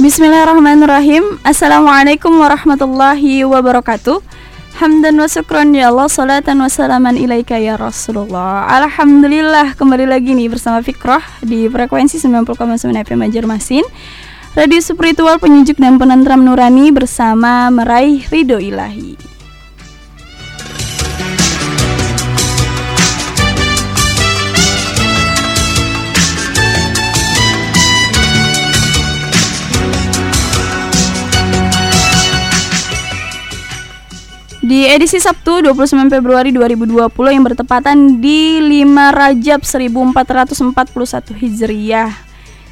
Bismillahirrahmanirrahim. Assalamualaikum warahmatullahi wabarakatuh. Hamdan wa syukran ya Allah Salatan wa salaman ilaika ya Rasulullah. Alhamdulillah kembali lagi nih bersama Fikrah Di frekuensi 90,9 FM Banjarmasin. Radio spiritual penyejuk dan penentram nurani Bersama meraih ridho ilahi Di edisi Sabtu 29 Februari 2020 yang bertepatan di 5 Rajab 1441 Hijriah.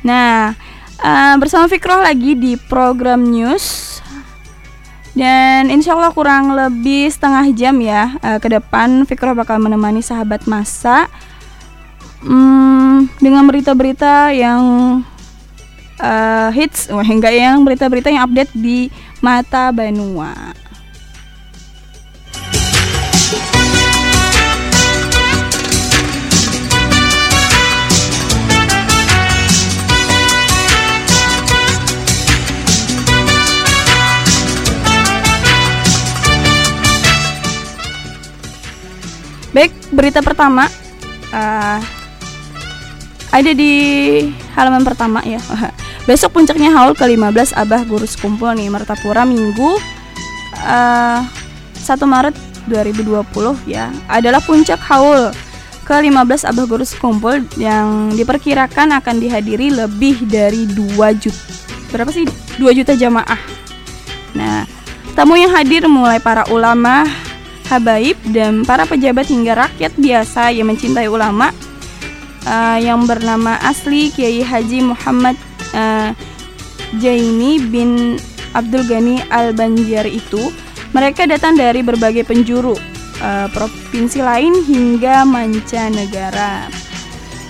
Nah, uh, bersama Fikroh lagi di program news dan insya Allah kurang lebih setengah jam ya uh, ke depan Fikroh bakal menemani sahabat masa um, dengan berita-berita yang uh, hits, wah enggak yang berita-berita yang update di Mata Banua. Berita pertama uh, ada di halaman pertama ya. Besok puncaknya haul ke-15 Abah Guru Sekumpul nih Mertapura Minggu uh, 1 Maret 2020 ya. Adalah puncak haul ke-15 Abah Guru Sekumpul yang diperkirakan akan dihadiri lebih dari 2 juta. Berapa sih? 2 juta jamaah. Nah, tamu yang hadir mulai para ulama, habaib dan para pejabat hingga rakyat biasa yang mencintai ulama uh, yang bernama asli Kiai Haji Muhammad uh, Jaini bin Abdul Ghani Al Banjar itu mereka datang dari berbagai penjuru uh, provinsi lain hingga mancanegara.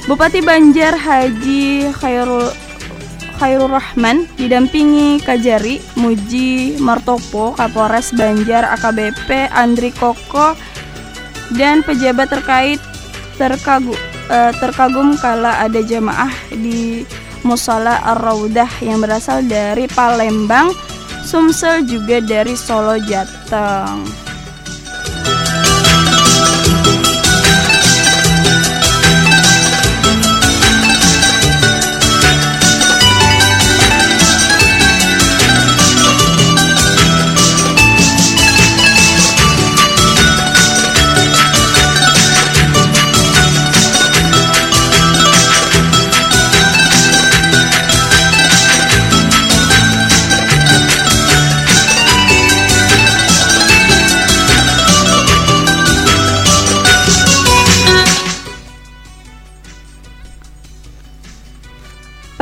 Bupati Banjar Haji Khairul Khairul Rahman didampingi Kajari Muji Martopo Kapolres Banjar AKBP Andri Koko dan pejabat terkait terkagum eh, terkagum kala ada jamaah di Musala Ar-Raudah yang berasal dari Palembang, Sumsel juga dari Solo Jateng.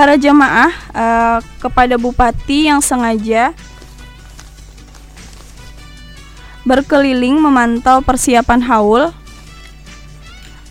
Para jemaah uh, kepada bupati yang sengaja berkeliling memantau persiapan haul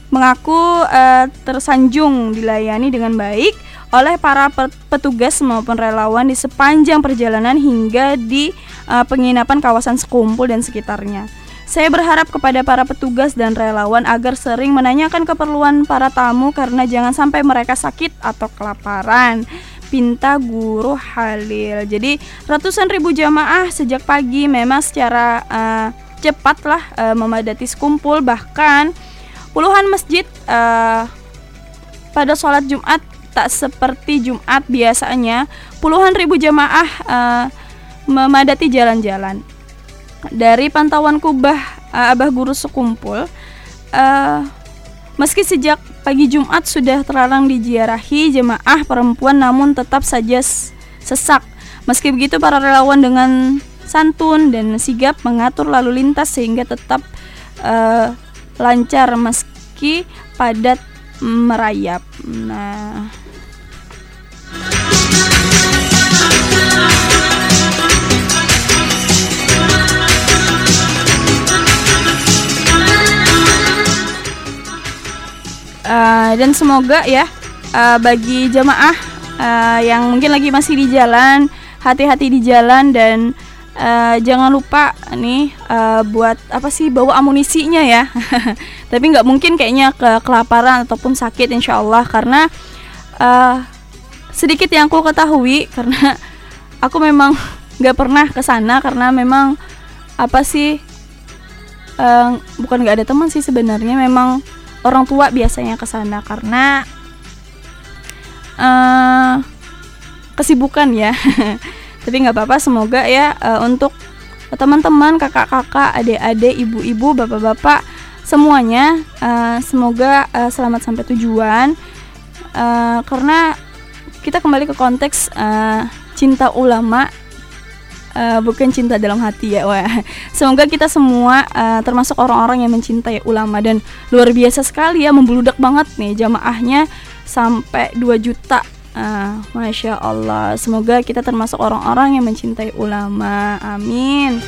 mengaku uh, tersanjung dilayani dengan baik oleh para petugas maupun relawan di sepanjang perjalanan hingga di uh, penginapan kawasan Sekumpul dan sekitarnya. Saya berharap kepada para petugas dan relawan agar sering menanyakan keperluan para tamu karena jangan sampai mereka sakit atau kelaparan. Pinta Guru Halil. Jadi ratusan ribu jamaah sejak pagi memang secara uh, cepatlah uh, memadati sekumpul bahkan puluhan masjid uh, pada sholat Jumat tak seperti Jumat biasanya puluhan ribu jamaah uh, memadati jalan-jalan dari pantauan kubah uh, Abah Guru Sekumpul, uh, meski sejak pagi Jumat sudah terlarang diziarahi jemaah perempuan namun tetap saja sesak. Meski begitu para relawan dengan santun dan sigap mengatur lalu lintas sehingga tetap uh, lancar meski padat merayap. Nah, uh, dan semoga ya uh, bagi jemaah uh, yang mungkin lagi masih di jalan hati-hati di jalan dan uh, jangan lupa nih uh, buat apa sih bawa amunisinya ya. Tapi nggak mungkin kayaknya ke kelaparan ataupun sakit insya Allah. Karena uh, sedikit yang aku ketahui karena aku memang nggak pernah ke sana karena memang apa sih uh, bukan nggak ada teman sih sebenarnya. Memang orang tua biasanya ke sana karena uh, kesibukan ya. Tapi nggak apa-apa semoga ya uh, untuk teman-teman kakak-kakak adik-adik ibu-ibu bapak-bapak semuanya uh, semoga uh, selamat sampai tujuan. Uh, karena kita kembali ke konteks uh, cinta ulama uh, bukan cinta dalam hati ya wah. Semoga kita semua uh, termasuk orang-orang yang mencintai ulama dan luar biasa sekali ya membludak banget nih jamaahnya sampai 2 juta. Uh, masya Allah. Semoga kita termasuk orang-orang yang mencintai ulama. Amin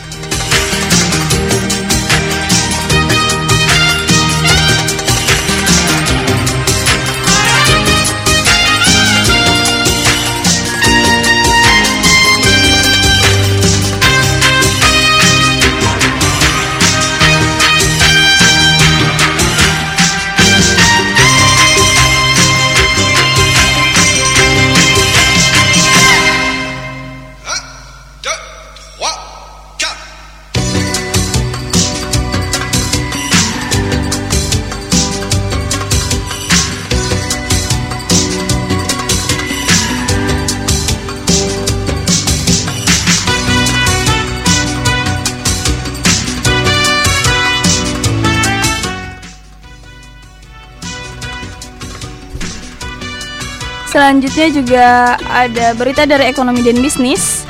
Selanjutnya juga ada berita dari ekonomi dan bisnis.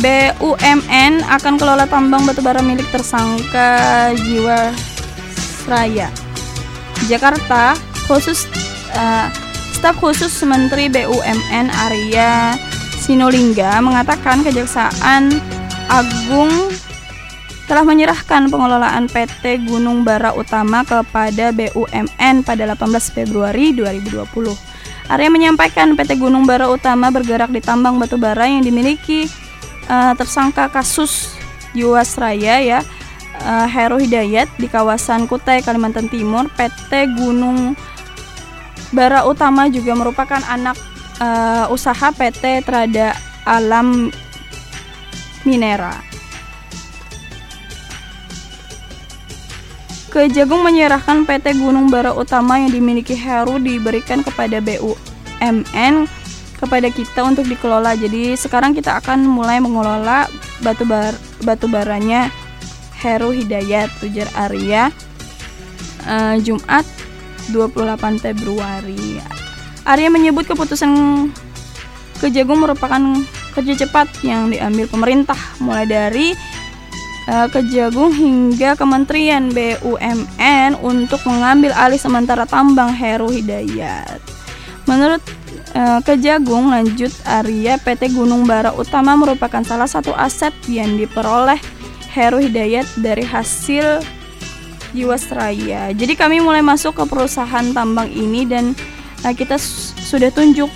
BUMN akan kelola tambang batubara milik tersangka Jiwa Seraya. Jakarta khusus uh, staf khusus Menteri BUMN Arya Sinolingga mengatakan Kejaksaan Agung telah menyerahkan pengelolaan PT Gunung Bara Utama kepada BUMN pada 18 Februari 2020. Arya menyampaikan PT Gunung Bara Utama bergerak di tambang batu bara yang dimiliki uh, tersangka kasus Jiwasraya ya uh, Heru Hidayat di kawasan Kutai Kalimantan Timur. PT Gunung Bara Utama juga merupakan anak uh, usaha PT Trada Alam Minera. Kejagung menyerahkan PT Gunung Bara Utama yang dimiliki Heru diberikan kepada BUMN kepada kita untuk dikelola. Jadi sekarang kita akan mulai mengelola batu bar batu baranya Heru Hidayat ujar Arya uh, Jumat 28 Februari. Arya menyebut keputusan Kejagung merupakan kerja cepat yang diambil pemerintah mulai dari Kejagung hingga Kementerian BUMN untuk mengambil alih sementara tambang Heru Hidayat. Menurut uh, Kejagung, lanjut Arya PT Gunung Bara Utama merupakan salah satu aset yang diperoleh Heru Hidayat dari hasil Jiwasraya. Jadi kami mulai masuk ke perusahaan tambang ini dan uh, kita sudah tunjuk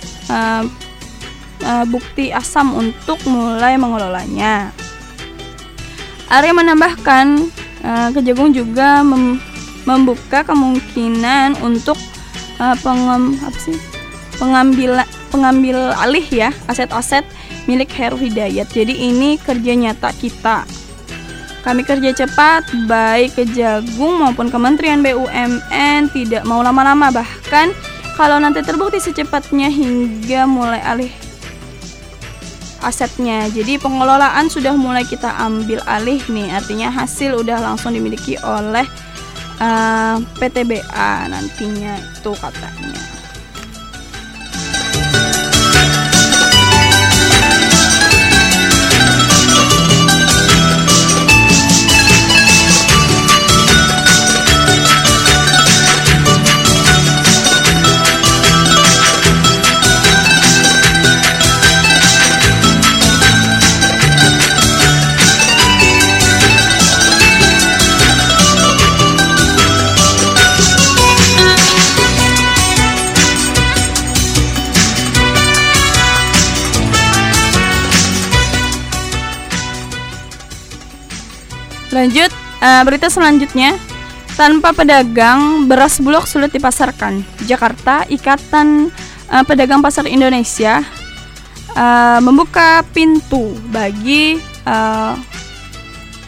bukti asam untuk mulai mengelolanya. Arya menambahkan uh, Kejagung juga mem membuka kemungkinan untuk uh, pengem apa sih pengambil pengambil alih ya aset-aset milik Heru Hidayat. Jadi ini kerja nyata kita. Kami kerja cepat baik Kejagung maupun Kementerian BUMN tidak mau lama-lama bahkan kalau nanti terbukti secepatnya hingga mulai alih asetnya. Jadi pengelolaan sudah mulai kita ambil alih nih, artinya hasil udah langsung dimiliki oleh uh, eh, PTBA nantinya itu katanya. Uh, berita selanjutnya. Tanpa pedagang, beras bulog sulit dipasarkan. Jakarta, Ikatan uh, Pedagang Pasar Indonesia uh, membuka pintu bagi uh,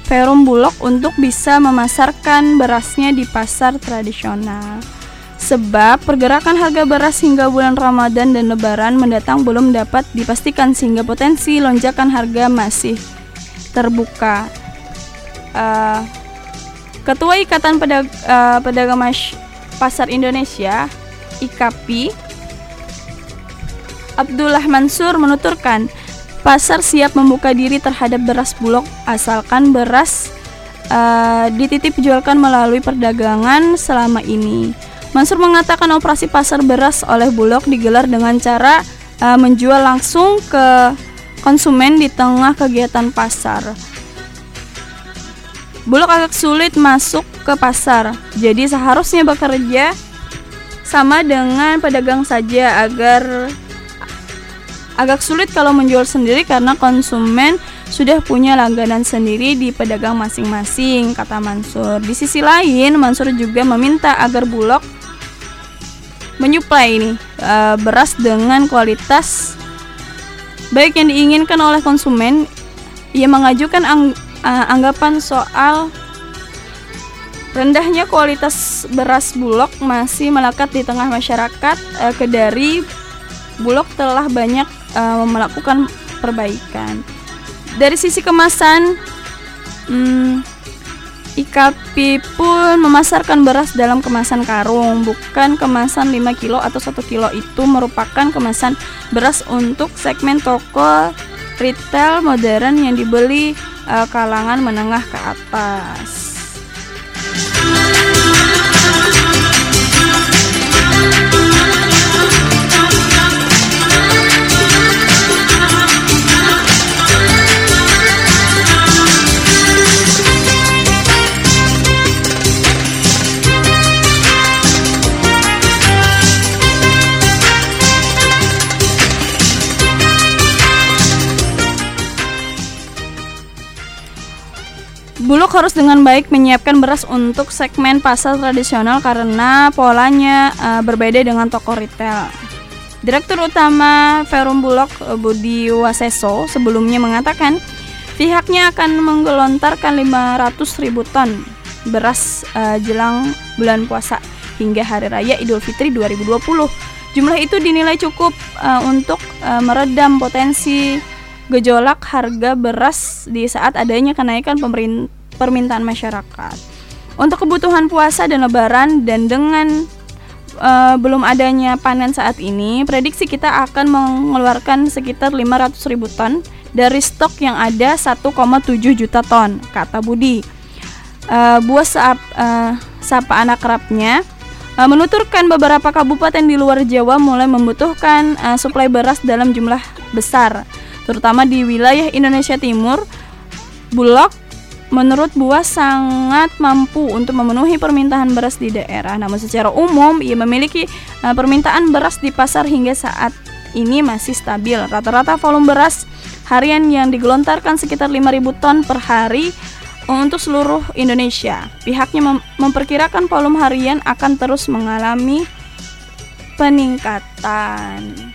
Perum Bulog untuk bisa memasarkan berasnya di pasar tradisional. Sebab pergerakan harga beras hingga bulan Ramadan dan Lebaran mendatang belum dapat dipastikan sehingga potensi lonjakan harga masih terbuka. Uh, Ketua Ikatan Pedag uh, Pedagang Mas Pasar Indonesia (IKAPI) Abdullah Mansur menuturkan, pasar siap membuka diri terhadap beras bulog asalkan beras uh, dititip jualkan melalui perdagangan selama ini. Mansur mengatakan operasi pasar beras oleh Bulog digelar dengan cara uh, menjual langsung ke konsumen di tengah kegiatan pasar. Bulog agak sulit masuk ke pasar, jadi seharusnya bekerja sama dengan pedagang saja agar agak sulit kalau menjual sendiri karena konsumen sudah punya langganan sendiri di pedagang masing-masing, kata Mansur. Di sisi lain, Mansur juga meminta agar Bulog menyuplai ini uh, beras dengan kualitas baik yang diinginkan oleh konsumen. Ia mengajukan uh, anggapan soal rendahnya kualitas beras bulog masih melekat di tengah masyarakat. Uh, Kedari Bulog telah banyak uh, melakukan perbaikan. Dari sisi kemasan, hmm, IKP pun memasarkan beras dalam kemasan karung, bukan kemasan 5 kilo atau 1 kilo itu merupakan kemasan beras untuk segmen toko retail modern yang dibeli uh, kalangan menengah ke atas. Harus dengan baik menyiapkan beras untuk segmen pasar tradisional karena polanya uh, berbeda dengan toko retail. Direktur Utama Ferum Bulog Budi Waseso sebelumnya mengatakan pihaknya akan menggelontarkan 500 ribu ton beras uh, jelang bulan puasa hingga Hari Raya Idul Fitri 2020. Jumlah itu dinilai cukup uh, untuk uh, meredam potensi gejolak harga beras di saat adanya kenaikan permintaan masyarakat. Untuk kebutuhan puasa dan lebaran dan dengan uh, belum adanya panen saat ini, prediksi kita akan mengeluarkan sekitar 500 ribu ton dari stok yang ada 1,7 juta ton, kata Budi. Uh, buah saap, uh, sapa anak kerapnya uh, menuturkan beberapa kabupaten di luar Jawa mulai membutuhkan uh, suplai beras dalam jumlah besar terutama di wilayah Indonesia Timur. Bulog menurut Buah sangat mampu untuk memenuhi permintaan beras di daerah. Namun secara umum ia memiliki uh, permintaan beras di pasar hingga saat ini masih stabil. Rata-rata volume beras harian yang digelontarkan sekitar 5.000 ton per hari untuk seluruh Indonesia. Pihaknya mem memperkirakan volume harian akan terus mengalami peningkatan.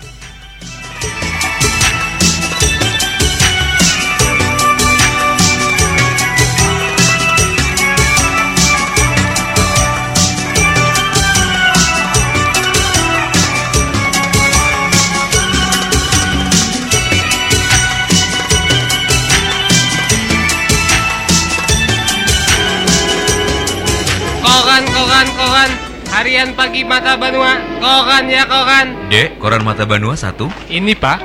Harian pagi Mata Banua, koran ya koran. Dek, koran Mata Banua satu. Ini pak.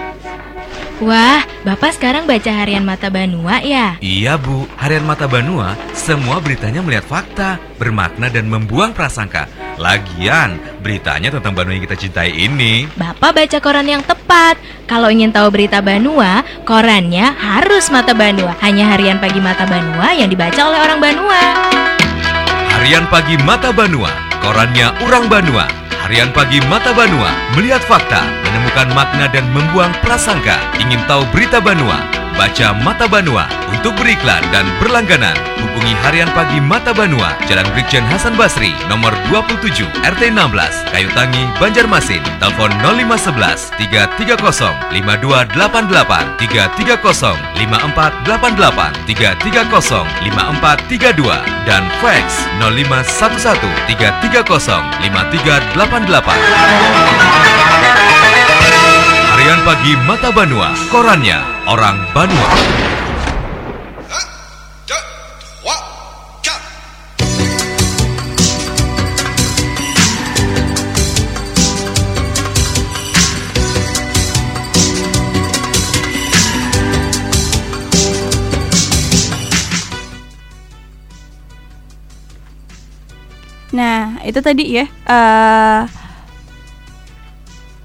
Wah, Bapak sekarang baca Harian Mata Banua ya? Iya Bu, Harian Mata Banua semua beritanya melihat fakta, bermakna dan membuang prasangka. Lagian, beritanya tentang Banua yang kita cintai ini. Bapak baca koran yang tepat. Kalau ingin tahu berita Banua, korannya harus Mata Banua. Hanya Harian Pagi Mata Banua yang dibaca oleh orang Banua. Harian Pagi Mata Banua Korannya Urang Banua, Harian Pagi Mata Banua, melihat fakta, menemukan makna dan membuang prasangka. Ingin tahu berita Banua? Baca Mata Banua. Untuk beriklan dan berlangganan, hubungi Harian Pagi Mata Banua, Jalan Brigjen Hasan Basri, nomor 27, RT 16, Kayu Tangi, Banjarmasin. Telepon 0511 330 5288 330 5488 330 5432 dan fax 0511 330 5388. Harian Pagi Mata Banua, korannya orang Banua. Nah, itu tadi ya eh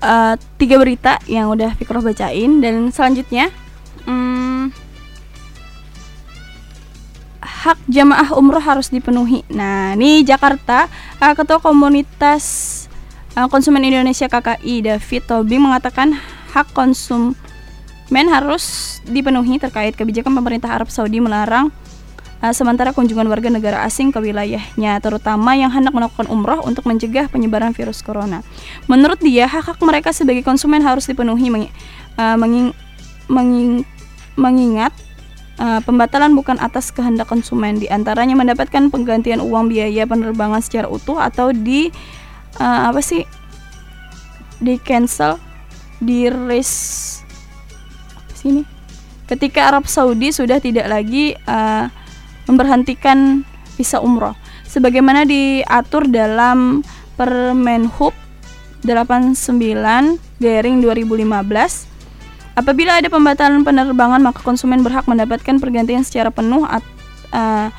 eh, tiga berita yang udah Fikroh bacain dan selanjutnya hmm, hak jamaah umroh harus dipenuhi. Nah, ini Jakarta eh, Ketua Komunitas eh, Konsumen Indonesia KKI David Tobing mengatakan hak konsumen harus dipenuhi terkait kebijakan pemerintah Arab Saudi melarang Uh, sementara kunjungan warga negara asing ke wilayahnya, terutama yang hendak melakukan umroh untuk mencegah penyebaran virus corona. Menurut dia, hak-hak mereka sebagai konsumen harus dipenuhi, mengi- uh, menging- menging- mengingat uh, pembatalan bukan atas kehendak konsumen, di antaranya mendapatkan penggantian uang biaya penerbangan secara utuh atau di uh, apa sih, di cancel, di res sini. Ketika Arab Saudi sudah tidak lagi uh, memberhentikan visa umroh. Sebagaimana diatur dalam Permenhub 89 garing 2015 apabila ada pembatalan penerbangan maka konsumen berhak mendapatkan pergantian secara penuh at, uh,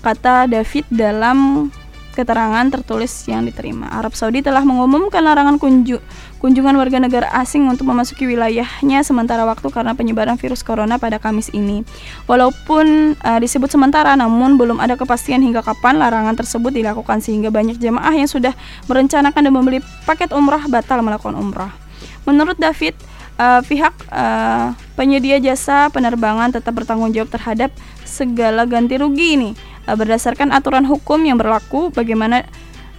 kata David dalam keterangan tertulis yang diterima. Arab Saudi telah mengumumkan larangan kunju, kunjungan warga negara asing untuk memasuki wilayahnya sementara waktu karena penyebaran virus corona pada Kamis ini. Walaupun uh, disebut sementara, namun belum ada kepastian hingga kapan larangan tersebut dilakukan sehingga banyak jemaah yang sudah merencanakan dan membeli paket umrah batal melakukan umrah. Menurut David, uh, pihak uh, penyedia jasa penerbangan tetap bertanggung jawab terhadap segala ganti rugi ini uh, berdasarkan aturan hukum yang berlaku bagaimana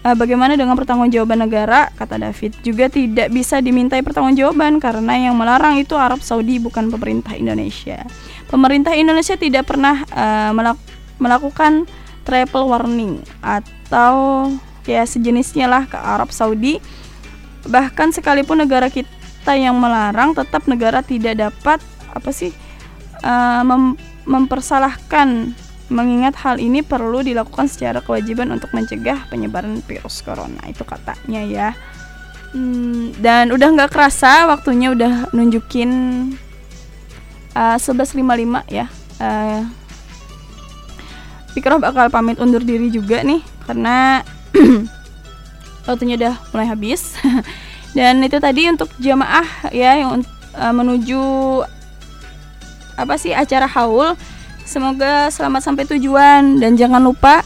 uh, bagaimana dengan pertanggungjawaban negara kata David juga tidak bisa dimintai pertanggungjawaban karena yang melarang itu Arab Saudi bukan pemerintah Indonesia. Pemerintah Indonesia tidak pernah uh, melak melakukan travel warning atau ya sejenisnya lah ke Arab Saudi. Bahkan sekalipun negara kita yang melarang tetap negara tidak dapat apa sih uh, mem mempersalahkan mengingat hal ini perlu dilakukan secara kewajiban untuk mencegah penyebaran virus corona itu katanya ya. Hmm, dan udah nggak kerasa waktunya udah nunjukin uh, 11.55 ya. Uh, Fikroh bakal pamit undur diri juga nih karena waktunya udah mulai habis. Dan itu tadi untuk jamaah ya yang uh, menuju apa sih acara haul semoga selamat sampai tujuan dan jangan lupa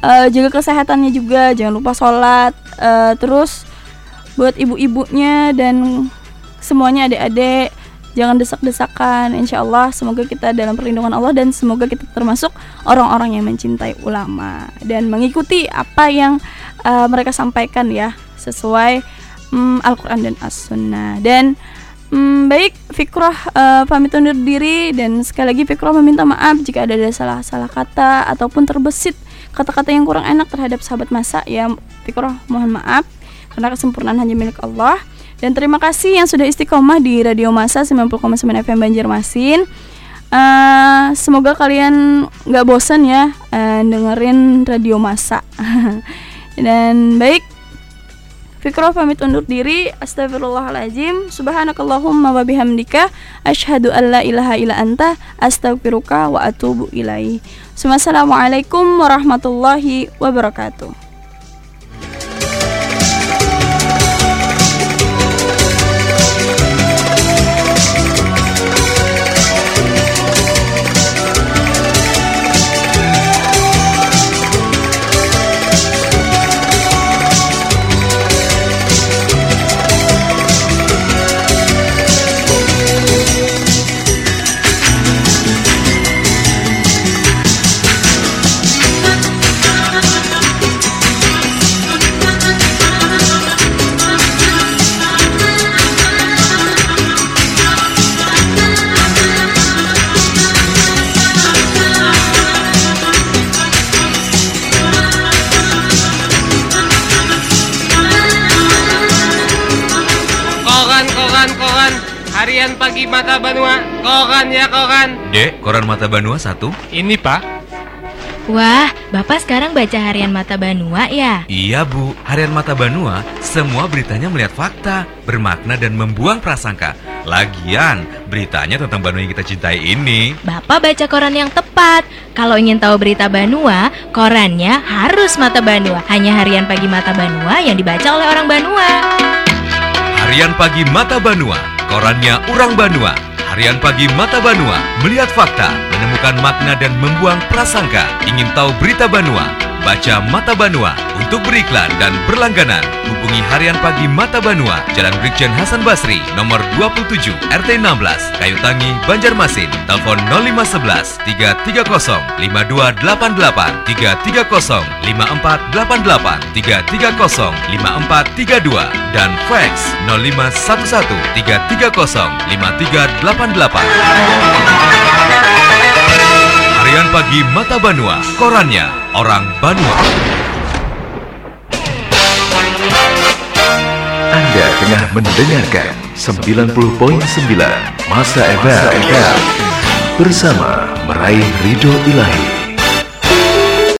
uh, jaga kesehatannya juga. Jangan lupa sholat uh, terus buat ibu-ibunya dan semuanya adik-adik jangan desak-desakan. Insya Allah semoga kita dalam perlindungan Allah dan semoga kita termasuk orang-orang yang mencintai ulama dan mengikuti apa yang uh, mereka sampaikan ya sesuai um, Al-Quran dan As-Sunnah. Dan Hmm, baik, Fikroh uh, pamit undur diri dan sekali lagi Fikroh meminta maaf jika ada salah-salah kata ataupun terbesit kata-kata yang kurang enak terhadap sahabat masa ya Fikroh mohon maaf karena kesempurnaan hanya milik Allah dan terima kasih yang sudah istiqomah di Radio Masa 90,9 FM Banjarmasin. Uh, semoga kalian nggak bosan ya uh, dengerin Radio Masa. dan baik Fikroh pamit undur diri. Astagfirullahaladzim. Subhanakallahumma wa bihamdika. An la ilaha illa anta. Astagfiruka wa atubu ilaih. Assalamualaikum warahmatullahi wabarakatuh. Mata Banua, kokan ya kokan. Dek, koran Mata Banua satu? Ini pak. Wah, Bapak sekarang baca harian Mata Banua ya? Iya bu, harian Mata Banua semua beritanya melihat fakta, bermakna dan membuang prasangka. Lagian, beritanya tentang Banua yang kita cintai ini. Bapak baca koran yang tepat. Kalau ingin tahu berita Banua, korannya harus Mata Banua. Hanya harian pagi Mata Banua yang dibaca oleh orang Banua. Harian Pagi Mata Banua, korannya orang Banua. Harian Pagi Mata Banua, melihat fakta, menemukan makna dan membuang prasangka. Ingin tahu berita Banua? Baca Mata Banua. Untuk beriklan dan berlangganan, hubungi Harian Pagi Mata Banua, Jalan Brigjen Hasan Basri, nomor 27, RT 16, Kayu Tangi, Banjarmasin. Telepon 0511 330 5288 330 5488 330 5432 dan fax 0511 330 5388. Harian Pagi Mata Banua, korannya orang Banua. Anda tengah mendengarkan 90.9 Masa FM bersama meraih ridho ilahi.